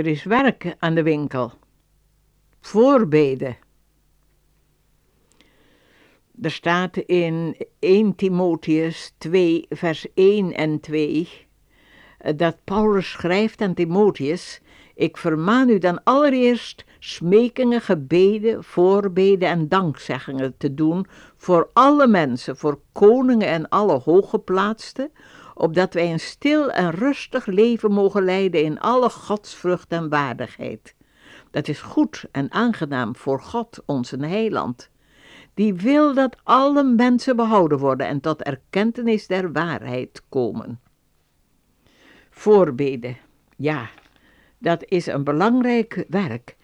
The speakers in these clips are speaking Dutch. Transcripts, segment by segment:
Er is werk aan de winkel. Voorbeden. Er staat in 1 Timotheus 2, vers 1 en 2 eh, dat Paulus schrijft aan Timotheus: Ik vermaan u dan allereerst smekingen, gebeden, voorbeden en dankzeggingen te doen voor alle mensen, voor koningen en alle hooggeplaatsten, opdat wij een stil en rustig leven mogen leiden in alle godsvrucht en waardigheid. Dat is goed en aangenaam voor God, onze heiland. Die wil dat alle mensen behouden worden en tot erkentenis der waarheid komen. Voorbeden, ja, dat is een belangrijk werk.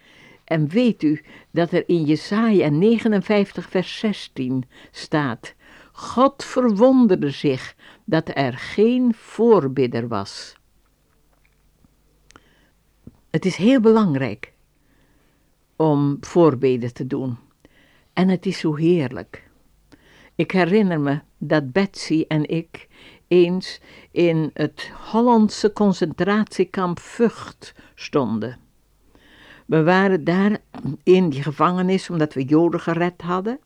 En weet u dat er in Jesaja 59 vers 16 staat, God verwonderde zich dat er geen voorbidder was. Het is heel belangrijk om voorbeden te doen. En het is zo heerlijk. Ik herinner me dat Betsy en ik eens in het Hollandse concentratiekamp Vught stonden. We waren daar in die gevangenis omdat we Joden gered hadden.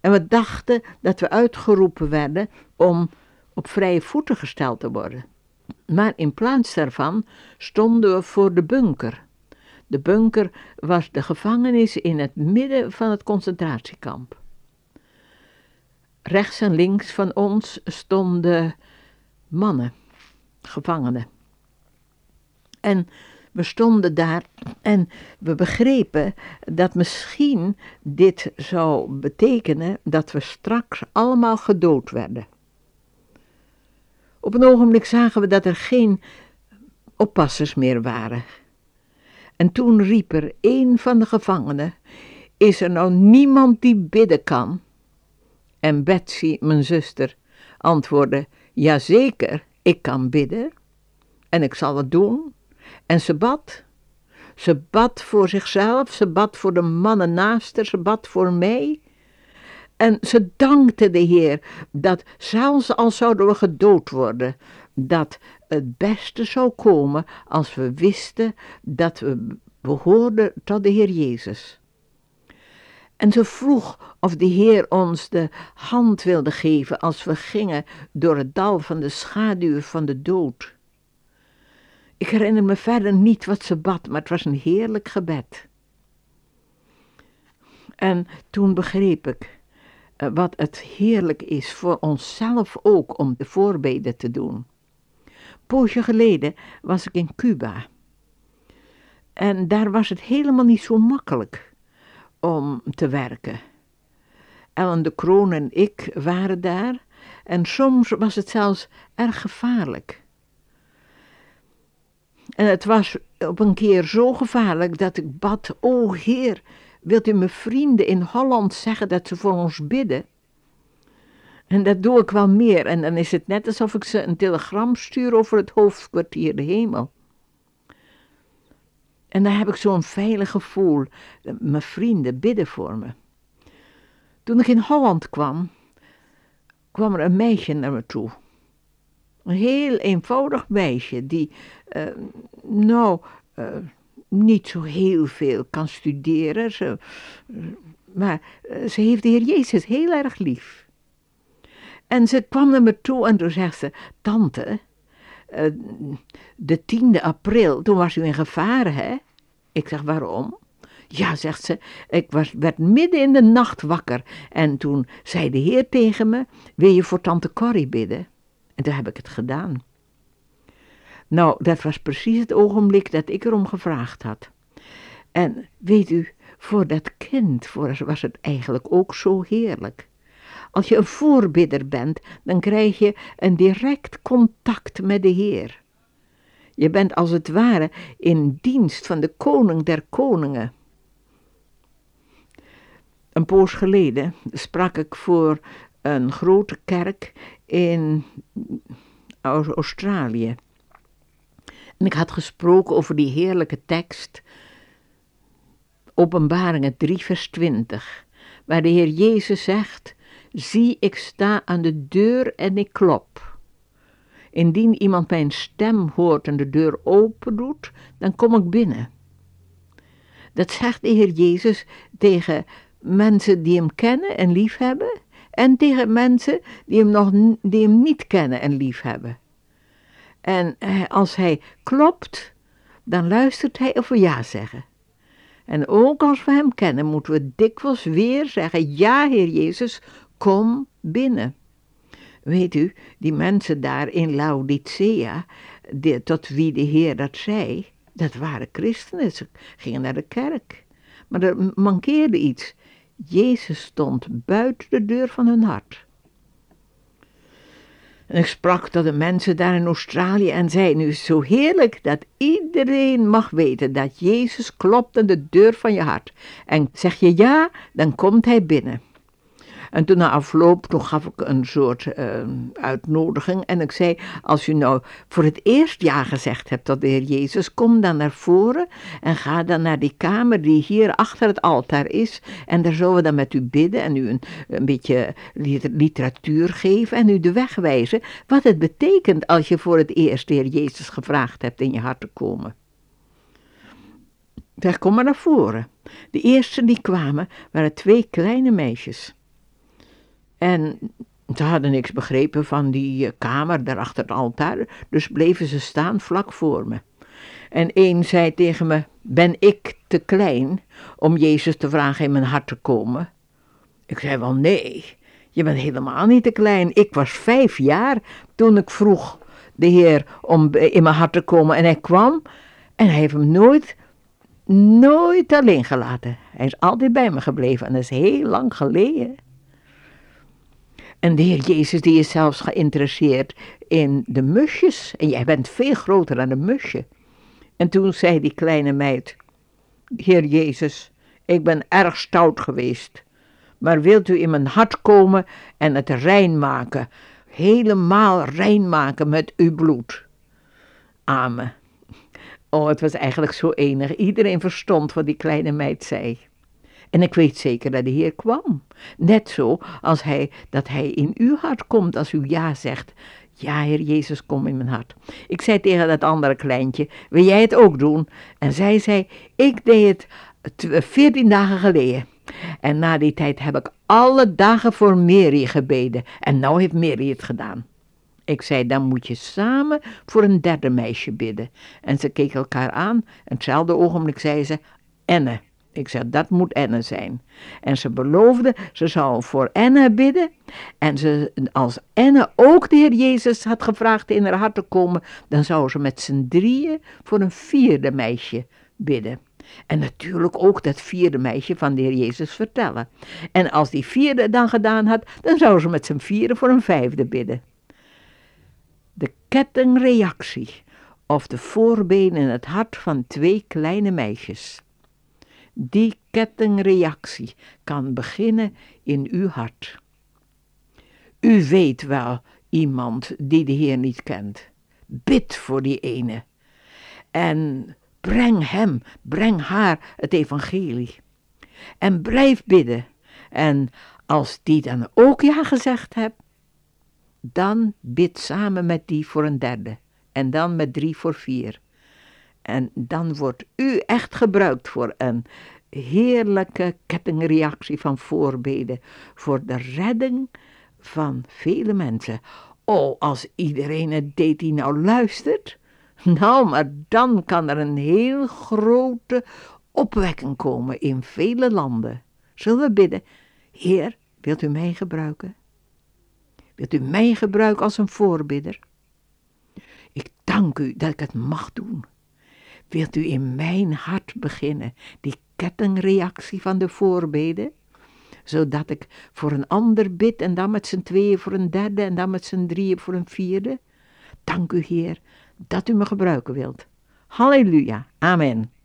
En we dachten dat we uitgeroepen werden om op vrije voeten gesteld te worden. Maar in plaats daarvan stonden we voor de bunker. De bunker was de gevangenis in het midden van het concentratiekamp. Rechts en links van ons stonden mannen, gevangenen. En we stonden daar en we begrepen dat misschien dit zou betekenen dat we straks allemaal gedood werden. Op een ogenblik zagen we dat er geen oppassers meer waren. En toen riep er een van de gevangenen: Is er nou niemand die bidden kan? En Betsy, mijn zuster, antwoordde: Jazeker, ik kan bidden. En ik zal het doen. En ze bad. Ze bad voor zichzelf, ze bad voor de mannen naast haar, ze bad voor mij. En ze dankte de Heer dat, zelfs al zouden we gedood worden, dat het beste zou komen als we wisten dat we behoorden tot de Heer Jezus. En ze vroeg of de Heer ons de hand wilde geven als we gingen door het dal van de schaduw van de dood. Ik herinner me verder niet wat ze bad, maar het was een heerlijk gebed. En toen begreep ik wat het heerlijk is voor onszelf ook om de voorbeden te doen. Poosje geleden was ik in Cuba. En daar was het helemaal niet zo makkelijk om te werken. Ellen de Kroon en ik waren daar en soms was het zelfs erg gevaarlijk. En het was op een keer zo gevaarlijk dat ik bad, o Heer, wilt u mijn vrienden in Holland zeggen dat ze voor ons bidden? En dat doe ik wel meer en dan is het net alsof ik ze een telegram stuur over het hoofdkwartier de hemel. En dan heb ik zo'n veilig gevoel. Mijn vrienden bidden voor me. Toen ik in Holland kwam, kwam er een meisje naar me toe. Een heel eenvoudig meisje die, uh, nou, uh, niet zo heel veel kan studeren, maar uh, ze heeft de Heer Jezus heel erg lief. En ze kwam naar me toe en toen zegt ze, tante, de 10e april, toen was u in gevaar, hè? Ik zeg, waarom? Ja, zegt ze, ik was, werd midden in de nacht wakker en toen zei de Heer tegen me, wil je voor tante Corrie bidden? En toen heb ik het gedaan. Nou, dat was precies het ogenblik dat ik erom gevraagd had. En weet u, voor dat kind was het eigenlijk ook zo heerlijk. Als je een voorbidder bent, dan krijg je een direct contact met de Heer. Je bent als het ware in dienst van de koning der koningen. Een poos geleden sprak ik voor een grote kerk in Australië. Ik had gesproken over die heerlijke tekst, Openbaringen 3, vers 20, waar de Heer Jezus zegt: Zie, ik sta aan de deur en ik klop. Indien iemand mijn stem hoort en de deur open doet, dan kom ik binnen. Dat zegt de Heer Jezus tegen mensen die hem kennen en liefhebben en tegen mensen die hem, nog, die hem niet kennen en liefhebben. En eh, als hij klopt, dan luistert hij of we ja zeggen. En ook als we hem kennen, moeten we dikwijls weer zeggen: Ja, Heer Jezus, kom binnen. Weet u, die mensen daar in Laodicea, tot wie de Heer dat zei, dat waren christenen. Ze gingen naar de kerk. Maar er mankeerde iets. Jezus stond buiten de deur van hun hart. En ik sprak tot de mensen daar in Australië en zei, nu is zo heerlijk dat iedereen mag weten dat Jezus klopt aan de deur van je hart. En zeg je ja, dan komt hij binnen. En toen na afloop, toen gaf ik een soort uh, uitnodiging en ik zei, als u nou voor het eerst ja gezegd hebt tot de Heer Jezus, kom dan naar voren en ga dan naar die kamer die hier achter het altaar is en daar zullen we dan met u bidden en u een, een beetje literatuur geven en u de weg wijzen, wat het betekent als je voor het eerst de Heer Jezus gevraagd hebt in je hart te komen. Zeg, kom maar naar voren. De eerste die kwamen waren twee kleine meisjes. En ze hadden niks begrepen van die eh, kamer daar achter het altaar, dus bleven ze staan vlak voor me. En een zei tegen me: Ben ik te klein om Jezus te vragen in mijn hart te komen? Ik zei wel: Nee, je bent helemaal niet te klein. Ik was vijf jaar toen ik vroeg de Heer om in mijn hart te komen. En hij kwam en hij heeft hem nooit, nooit alleen gelaten. Hij is altijd bij me gebleven en dat is heel lang geleden. En de Heer Jezus die is zelfs geïnteresseerd in de musjes. En jij bent veel groter dan een musje. En toen zei die kleine meid, Heer Jezus, ik ben erg stout geweest. Maar wilt u in mijn hart komen en het rein maken, helemaal rein maken met uw bloed? Amen. Oh, het was eigenlijk zo enig. Iedereen verstond wat die kleine meid zei. En ik weet zeker dat de Heer kwam. Net zo als hij, dat hij in uw hart komt als u ja zegt. Ja, Heer Jezus, kom in mijn hart. Ik zei tegen dat andere kleintje, wil jij het ook doen? En zij zei, ik deed het veertien dagen geleden. En na die tijd heb ik alle dagen voor Mary gebeden. En nou heeft Mary het gedaan. Ik zei, dan moet je samen voor een derde meisje bidden. En ze keken elkaar aan. En hetzelfde ogenblik zei ze, Enne. Ik zei, dat moet Enne zijn. En ze beloofde, ze zou voor Enne bidden. En ze, als Enne ook de Heer Jezus had gevraagd in haar hart te komen, dan zou ze met z'n drieën voor een vierde meisje bidden. En natuurlijk ook dat vierde meisje van de Heer Jezus vertellen. En als die vierde dan gedaan had, dan zou ze met z'n vierde voor een vijfde bidden. De kettingreactie of de voorbenen in het hart van twee kleine meisjes. Die kettingreactie kan beginnen in uw hart. U weet wel iemand die de Heer niet kent. Bid voor die ene. En breng hem, breng haar het evangelie. En blijf bidden. En als die dan ook ja gezegd hebt, dan bid samen met die voor een derde. En dan met drie voor vier. En dan wordt u echt gebruikt voor een heerlijke kettingreactie van voorbeden voor de redding van vele mensen. Oh, als iedereen het deed die nou luistert, nou, maar dan kan er een heel grote opwekking komen in vele landen. Zullen we bidden, Heer, wilt u mij gebruiken? Wilt u mij gebruiken als een voorbidder? Ik dank u dat ik het mag doen. Wilt u in mijn hart beginnen, die kettingreactie van de voorbeden? Zodat ik voor een ander bid en dan met z'n tweeën voor een derde en dan met z'n drieën voor een vierde? Dank u, Heer, dat u me gebruiken wilt. Halleluja. Amen.